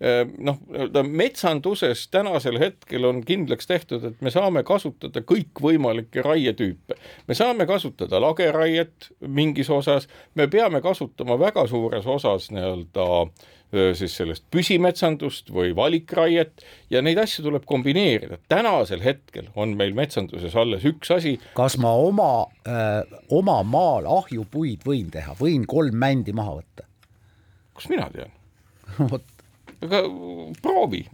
eh, noh, nii-öelda metsanduses tänasel hetkel on kindlaks tehtud, et me saame kasutada kõikvõimalikke raietüüpe. me saame kasutada lageraiet mingis osas, me peame kasutama väga suures osas nii-öelda äh, siis sellest püsimetsandust või valikraiet ja neid asju tuleb kombineerida. tänasel hetkel on meil metsanduses alles üks asi. kas ma oma, oma maal ahjupuid võin teha, võin kolm mändi maha võtta? kust mina tean vot. aga proovi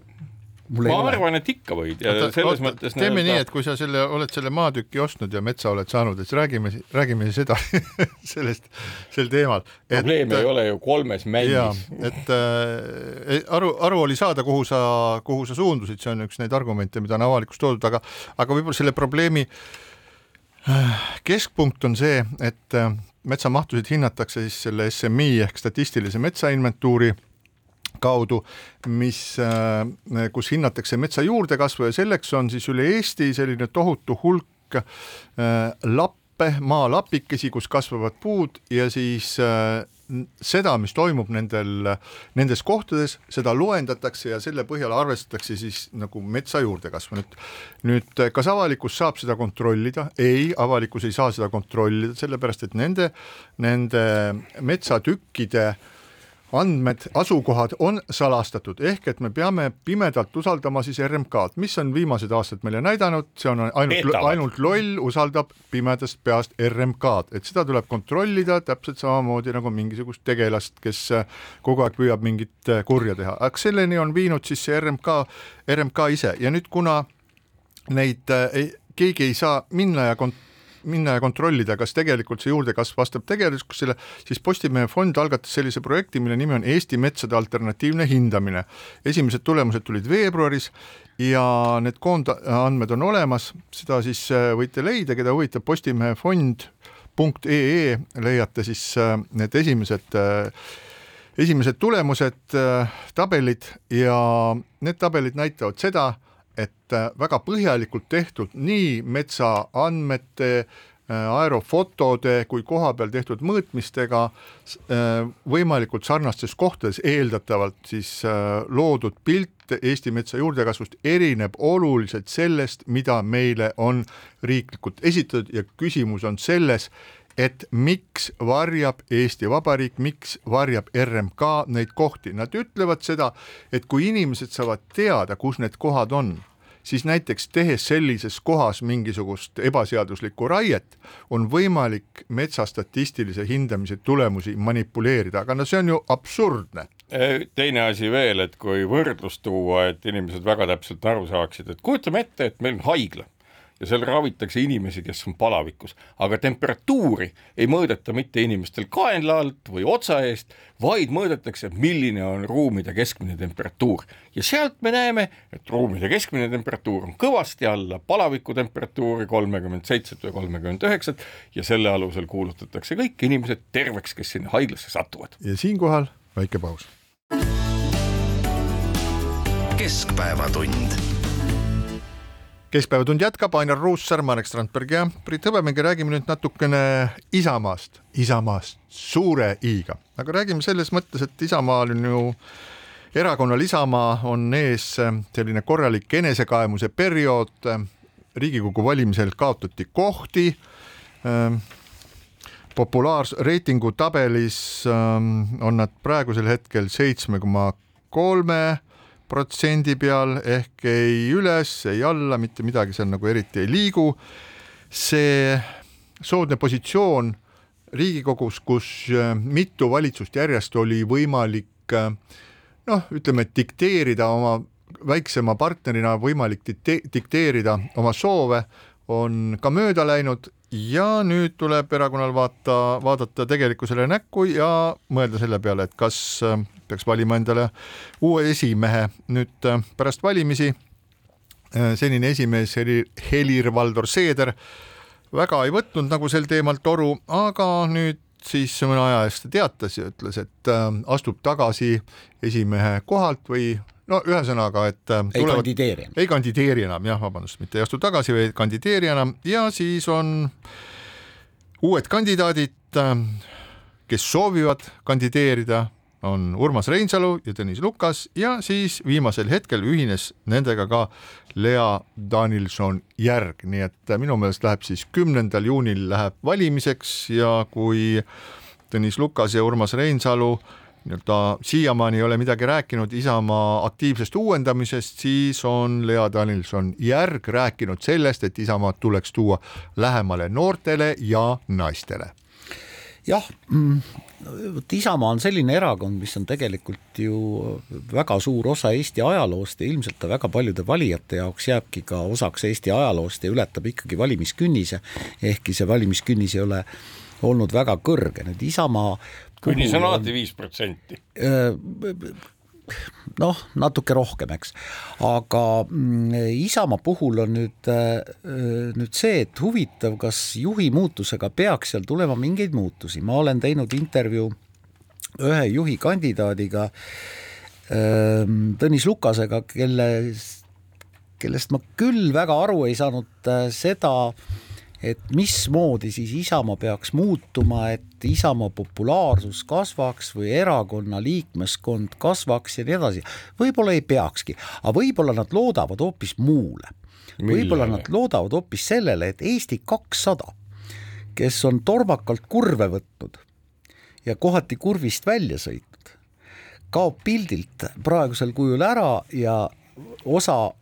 ma arvan, et ikka võid ja oota, selles oota, mõttes teeme nii, et kui sa selle, oled selle maatüki ostnud ja metsa oled saanud, et räägime, räägime seda sellest, sel teemal. probleem ei ole ju kolmes männis. et äh, aru, aru oli saada, kuhu sa, kuhu sa suundusid, see on üks neid argumente, mida on avalikkust toodud, aga, aga võib-olla selle probleemi äh, keskpunkt on see, et äh, metsamahtusid hinnatakse siis selle SMI ehk statistilise metsainventuuri kaudu, mis, äh, kus hinnatakse metsa juurdekasvu ja selleks on siis üle Eesti selline tohutu hulk äh, lappe, maalapikesi, kus kasvavad puud ja siis äh, seda, mis toimub nendel, nendes kohtades, seda loendatakse ja selle põhjal arvestatakse siis nagu metsa juurdekasvu. nüüd, nüüd kas avalikkus saab seda kontrollida? ei, avalikkus ei saa seda kontrollida, sellepärast et nende, nende metsatükkide äh, andmed, asukohad on salastatud, ehk et me peame pimedalt usaldama siis RMK-d, mis on viimased aastad meile näidanud, see on ainult, ainult loll usaldab pimedast peast RMK-d, et seda tuleb kontrollida täpselt samamoodi nagu mingisugust tegelast, kes kogu aeg püüab mingit kurja teha, aga selleni on viinud siis see RMK, RMK ise. Ja nüüd, kuna neid ei, keegi ei saa minna ja kont-, minna ja kontrollida, kas tegelikult see juurdekasv vastab tegelikkusele, siis Postimehe fond algatas sellise projekti, mille nimi on Eesti metsade alternatiivne hindamine. esimesed tulemused tulid veebruaris ja need koondandmed on olemas, seda siis äh, võite leida, keda huvitab Postimehe fond punkt ee leiate siis äh, need esimesed äh, esimesed tulemused, tabelid ja need tabelid näitavad seda, et äh, väga põhjalikult tehtud nii metsaandmete aerofotode kui kohapeal tehtud mõõtmistega äh, võimalikult sarnastes kohtades eeldatavalt siis äh, loodud pilt Eesti metsa juurdekasvust erineb oluliselt sellest, mida meile on riiklikult esitatud. Ja küsimus on selles, et miks varjab Eesti Vabariik, miks varjab RMK neid kohti, nad ütlevad seda, et kui inimesed saavad teada, kus need kohad on, siis näiteks tehes sellises kohas mingisugust ebaseaduslikku raiet, on võimalik metsastatistilise hindamise tulemusi manipuleerida, aga no see on ju absurdne. Teine asi veel, et kui võrdlus tuua, et inimesed väga täpselt aru saaksid, et kujutame ette, et meil on haigla ja seal ravitakse inimesi, kes on palavikus, aga temperatuuri ei mõõdeta mitte inimestel kaenla alt või otsa eest, vaid mõõdetakse, milline on ruumide keskmine temperatuur ja sealt me näeme, et ruumide keskmine temperatuur on kõvasti alla palaviku temperatuuri kolmekümmend seitset või kolmekümmend üheksat ja selle alusel kuulutatakse kõik inimesed terveks, kes sinna haiglasse satuvad. ja siinkohal väike paus. keskpäevatund keskpäevatund jätkab, Ainar Ruussaar, Marek Strandberg ja Priit Hõbemägi, räägime nüüd natukene Isamaast, Isamaast suure i-ga, aga räägime selles mõttes, et Isamaal on ju erakonnal Isamaa on ees selline korralik enesekaemuse periood. riigikogu valimisel kaotati kohti. populaarsreitingu tabelis on nad praegusel hetkel seitsme koma kolme protsendi peal ehk ei üles, ei alla, mitte midagi seal nagu eriti ei liigu. see soodne positsioon Riigikogus, kus äh, mitu valitsust järjest oli võimalik äh, noh, ütleme, dikteerida oma väiksema partnerina võimalik dikteerida oma soove, on ka mööda läinud ja nüüd tuleb erakonnal vaata, vaadata tegelikkusele näkku ja mõelda selle peale, et kas äh, peaks valima endale uue esimehe nüüd äh, pärast valimisi. Äh, senine esimees Helir-Valdor Seeder väga ei võtnud nagu sel teemal toru, aga nüüd siis mõne aja eest teatas ja ütles, et astub tagasi esimehe kohalt või no ühesõnaga, et tulevad, ei kandideeri enam. ei kandideeri enam jah, vabandust, mitte ei astu tagasi, vaid ei kandideeri enam ja siis on uued kandidaadid, kes soovivad kandideerida, on Urmas Reinsalu ja Tõnis Lukas ja siis viimasel hetkel ühines nendega ka Lea Danilson-Järg, nii et minu meelest läheb siis kümnendal juunil läheb valimiseks ja kui Tõnis Lukas ja Urmas Reinsalu äh, nii-öelda siiamaani ei ole midagi rääkinud Isamaa aktiivsest uuendamisest, siis on Lea Danilson-Järg rääkinud sellest, et Isamaad tuleks tuua lähemale noortele ja naistele. jah mm,, vot Isamaa on selline erakond, mis on tegelikult ju väga suur osa Eesti ajaloost ja ilmselt ta väga paljude valijate jaoks jääbki ka osaks Eesti ajaloost ja ületab ikkagi valimiskünnise, ehkki see valimiskünnis ei ole olnud väga kõrge, nüüd Isamaa künnis on alati viis protsenti. Noh, natuke rohkem, eks, aga mm, Isamaa puhul on nüüd, nüüd see, et huvitav, kas juhi muutusega peaks seal tulema mingeid muutusi, ma olen teinud intervjuu ühe juhi kandidaadiga, Tõnis Lukasega, kelle, kellest ma küll väga aru ei saanud seda, et mismoodi siis Isamaa peaks muutuma, et Isamaa populaarsus kasvaks või erakonna liikmeskond kasvaks ja nii edasi. võib-olla ei peakski, aga võib-olla nad loodavad hoopis muule. võib-olla nad loodavad hoopis sellele, et Eesti kakssada, kes on tormakalt kurve võtnud ja kohati kurvist välja sõitnud, kaob pildilt praegusel kujul ära ja osa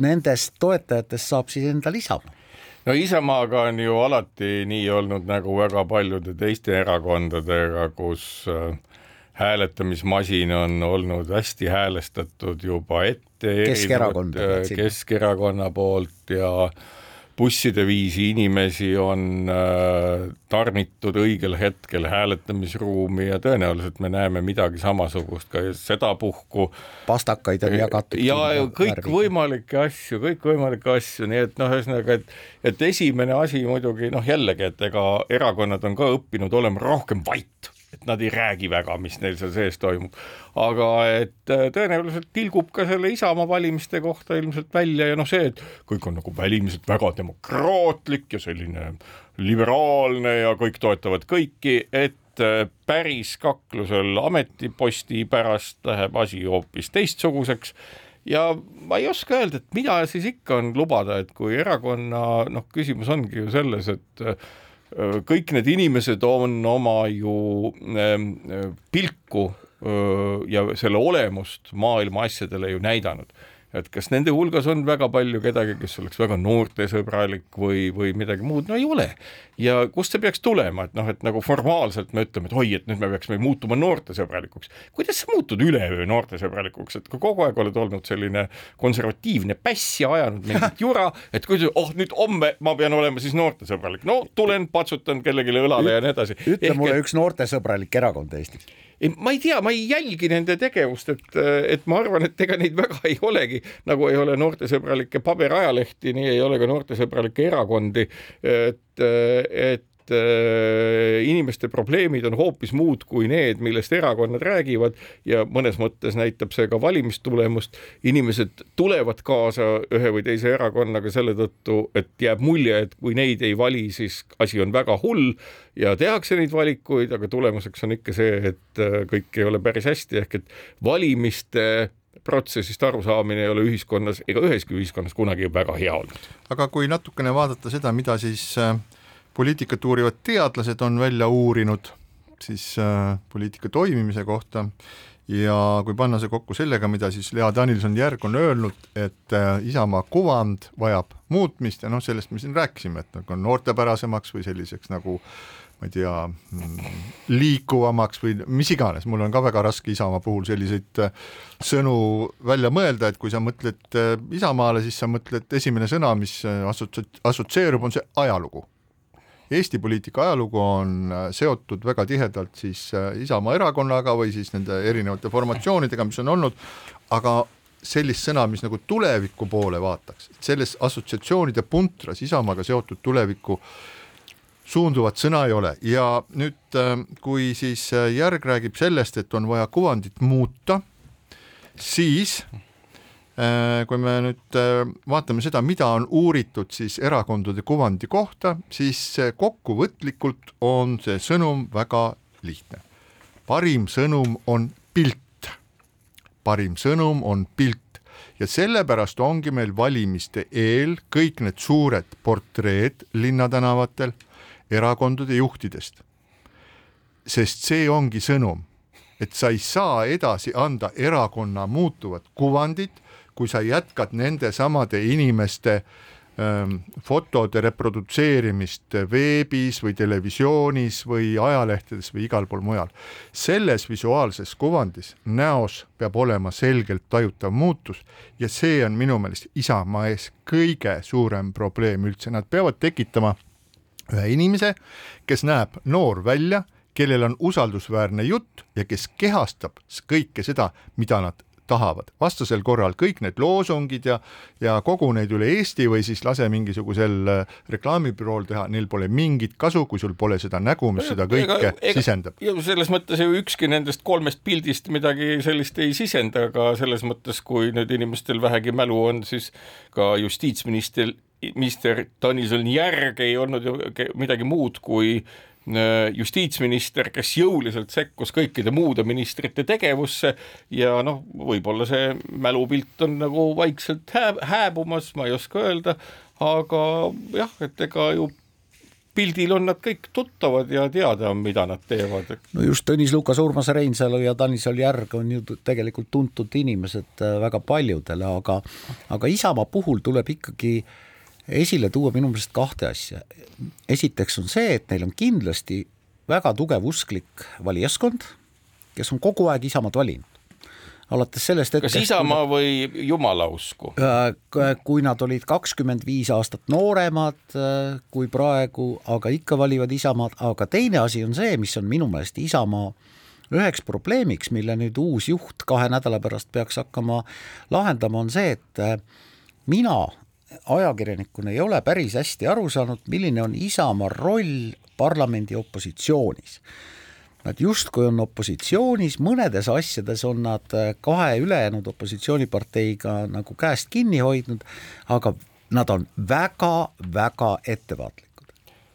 nendest toetajatest saab siis endale Isamaa no Isamaaga on ju alati nii olnud nagu väga paljude teiste erakondadega, kus äh, hääletamismasin on olnud hästi häälestatud juba ette. Keskerakond. Keskerakonna poolt ja busside viisi inimesi on äh, tarnitud õigel hetkel hääletamisruumi ja tõenäoliselt me näeme midagi samasugust ka sedapuhku. pastakaid on jagatud. ja kõikvõimalikke asju, kõikvõimalikke asju, nii et noh, ühesõnaga, et, et esimene asi muidugi noh, jällegi, et ega erakonnad on ka õppinud olema rohkem vait et nad ei räägi väga, mis neil seal sees toimub. aga et äh, tõenäoliselt tilgub ka selle Isamaa valimiste kohta ilmselt välja ja noh, see, et kõik on nagu välimuselt väga demokraatlik ja selline liberaalne ja kõik toetavad kõiki, et äh, päris kaklusel ametiposti pärast läheb asi hoopis teistsuguseks ja ma ei oska öelda, et mida siis ikka on lubada, et kui erakonna noh, küsimus ongi ju selles, et äh, kõik need inimesed on oma ju ähm, pilku äh, ja selle olemust maailma asjadele ju näidanud et kas nende hulgas on väga palju kedagi, kes oleks väga noortesõbralik või, või midagi muud, no ei ole. ja kust see peaks tulema, et noh, et nagu formaalselt me ütleme, et oi, et nüüd me peaksime muutuma noortesõbralikuks. kuidas sa muutud üleöö noortesõbralikuks, et kui kogu aeg oled olnud selline konservatiivne päss ja ajanud mingit jura, et kuidas, oh nüüd homme ma pean olema siis noortesõbralik, no tulen, patsutan kellelegi õlale ja nii edasi. ütle Ehk, mulle et... üks noortesõbralik erakond Eestis ma ei tea, ma ei jälgi nende tegevust, et, et ma arvan, et ega neid väga ei olegi, nagu ei ole noortesõbralikke paberajalehti, nii ei ole ka noortesõbralikke erakondi, et, et äh, inimeste probleemid on hoopis muud kui need, millest erakonnad räägivad ja mõnes mõttes näitab see ka valimistulemust. inimesed tulevad kaasa ühe või teise erakonnaga selle tõttu, et jääb mulje, et kui neid ei vali, siis asi on väga hull ja tehakse neid valikuid, aga tulemuseks on ikka see, et äh, kõik ei ole päris hästi, ehk et valimiste protsessist arusaamine ei ole ühiskonnas ega üheski ühiskonnas kunagi väga hea olnud. aga kui natukene vaadata seda, mida siis äh poliitikat uurivad teadlased on välja uurinud siis äh, poliitika toimimise kohta. Ja kui panna see kokku sellega, mida siis Lea Danilson-Järg on öelnud, et äh, Isamaa kuvand vajab muutmist ja noh, sellest me siin rääkisime, et nagu noortepärasemaks või selliseks nagu ma ei tea, mm, liikuvamaks või mis iganes, mul on ka väga raske Isamaa puhul selliseid äh, sõnu välja mõelda, et kui sa mõtled äh, Isamaale, siis sa mõtled, esimene sõna, mis äh, assotsi-, assotsieerub, on see ajalugu Eesti poliitika ajalugu on äh, seotud väga tihedalt siis äh, Isamaa erakonnaga või siis nende erinevate formatsioonidega, mis on olnud, aga sellist sõna, mis nagu tuleviku poole vaataks, selles assotsiatsioonide puntras Isamaaga seotud tulevikku suunduvat sõna ei ole. Ja nüüd, äh, kui siis Järg räägib sellest, et on vaja kuvandit muuta, siis kui me nüüd äh, vaatame seda, mida on uuritud siis erakondade kuvandi kohta, siis kokkuvõtlikult on see sõnum väga lihtne. parim sõnum on pilt, parim sõnum on pilt ja sellepärast ongi meil valimiste eel kõik need suured portreed linnatänavatel erakondade juhtidest. sest see ongi sõnum, et sa ei saa edasi anda erakonna muutuvat kuvandit kui sa jätkad nende samade inimeste ähm, fotode reprodutseerimist veebis või televisioonis või ajalehtedes või igal pool mujal. selles visuaalses kuvandis näos peab olema selgelt tajutav muutus ja see on minu meelest Isamaa ees kõige suurem probleem üldse, nad peavad tekitama ühe inimese, kes näeb noor välja, kellel on usaldusväärne jutt ja kes kehastab kõike seda, mida nad tahavad, vastasel korral kõik need loosungid ja, ja kogu neid üle Eesti või siis lase mingisugusel äh, reklaamibürool teha, neil pole mingit kasu, kui sul pole seda nägu, mis seda kõike ega, ega, sisendab. selles mõttes ju ükski nendest kolmest pildist midagi sellist ei sisenda, aga selles mõttes, kui nüüd inimestel vähegi mälu on, siis ka justiitsminister minister Tõnisel Järg ei olnud ju midagi muud kui Äh, justiitsminister, kes jõuliselt sekkus kõikide muude ministrite tegevusse ja noh, võib-olla see mälupilt on nagu vaikselt hää-, hääbumas, ma ei oska öelda, aga jah, et ega ju pildil on nad kõik tuttavad ja teada, mida nad teevad. no just Tõnis Lukas, Urmas Reinsalu ja Tanis Oljärg on ju tegelikult tuntud inimesed äh, väga paljudele, aga aga Isamaa puhul tuleb ikkagi äh, esile tuua minu meelest kahte asja. esiteks on see, et neil on kindlasti väga tugev usklik valijaskond, kes on kogu aeg Isamaad valinud alates sellest hetkest. kas Isamaa või Jumala usku? Äh, kui nad olid kakskümmend viis aastat nooremad äh, kui praegu, aga ikka valivad Isamaad, aga teine asi on see, mis on minu meelest Isamaa üheks probleemiks, mille nüüd uus juht kahe nädala pärast peaks hakkama lahendama, on see, et äh, mina ajakirjanikuna ei ole päris hästi aru saanud, milline on Isamaa roll parlamendi opositsioonis. Nad justkui on opositsioonis, mõnedes asjades on nad äh, kahe ülejäänud opositsiooniparteiga nagu käest kinni hoidnud, aga nad on väga-väga ettevaatlikud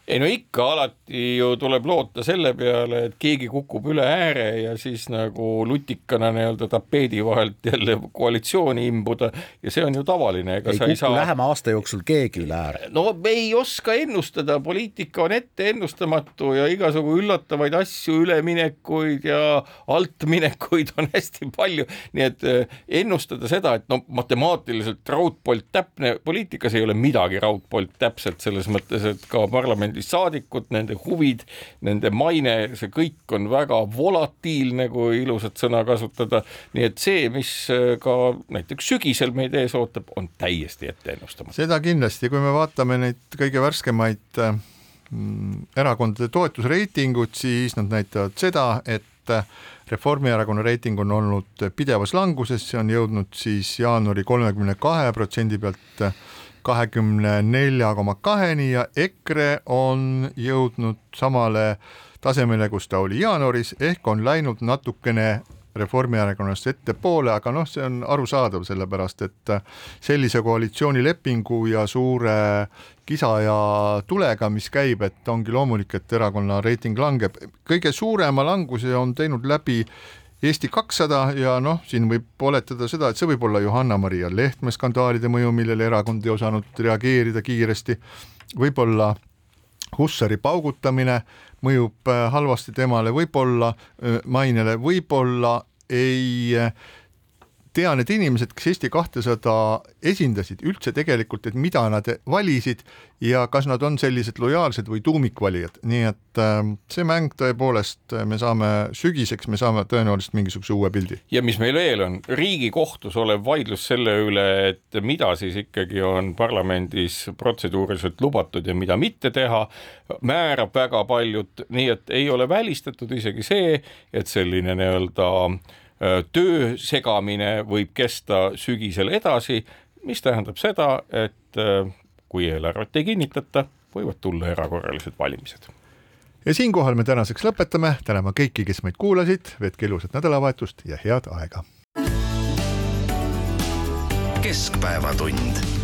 ei no ikka alati ju tuleb loota selle peale, et keegi kukub üle ääre ja siis nagu lutikana nii-öelda tapeedi vahelt jälle koalitsiooni imbuda ja see on ju tavaline, ega ei sa ei saa lähema aasta jooksul keegi üle ääre. no me ei oska ennustada, poliitika on ette ennustamatu ja igasugu üllatavaid asju, üleminekuid ja altminekuid on hästi palju, nii et eh, ennustada seda, et no matemaatiliselt raudpolt täpne, poliitikas ei ole midagi raudpolt täpset selles mõttes, et ka parlamendisaadikud, nende huvid, nende maine, see kõik on väga volatiilne, kui ilusat sõna kasutada, nii et see, mis eh, ka näiteks sügisel meid ees ootab, on täiesti ette ennustamatu. seda kindlasti, kui me vaatame neid kõige värskemaid äh, mm, erakondade toetusreitingut, siis nad näitavad seda, et äh, Reformierakonna reiting on olnud pidevas languses, see on jõudnud siis jaanuari kolmekümne kahe protsendi pealt kahekümne nelja koma kaheni ja EKRE on jõudnud samale tasemele, kus ta oli jaanuaris, ehk on läinud natukene Reformierakonnast ettepoole, aga noh, see on arusaadav, sellepärast et sellise koalitsioonilepingu ja suure kisa ja tulega, mis käib, et ongi loomulik, et erakonna reiting langeb. kõige suurema languse on teinud läbi Eesti kakssada ja noh, siin võib oletada seda, et see võib olla Johanna-Maria Lehtme skandaalide mõju, millele erakond ei osanud reageerida kiiresti, võib-olla Hussari paugutamine mõjub äh, halvasti temale, võib-olla äh, mainele, võib-olla ei äh, tea need inimesed, kes Eesti kahesada esindasid üldse tegelikult, et mida nad valisid ja kas nad on sellised lojaalsed või tuumikvalijad, nii et äh, see mäng tõepoolest, me saame sügiseks, me saame tõenäoliselt mingisuguse uue pildi. ja mis meil veel on, Riigikohtus olev vaidlus selle üle, et mida siis ikkagi on parlamendis protseduuriliselt lubatud ja mida mitte teha, määrab väga paljut, nii et ei ole välistatud isegi see, et selline nii-öelda töö segamine võib kesta sügisel edasi, mis tähendab seda, et kui eelarvet ei kinnitata, võivad tulla erakorralised valimised. Ja siinkohal me tänaseks lõpetame, täname kõiki, kes meid kuulasid, veetke ilusat nädalavahetust ja head aega. keskpäevatund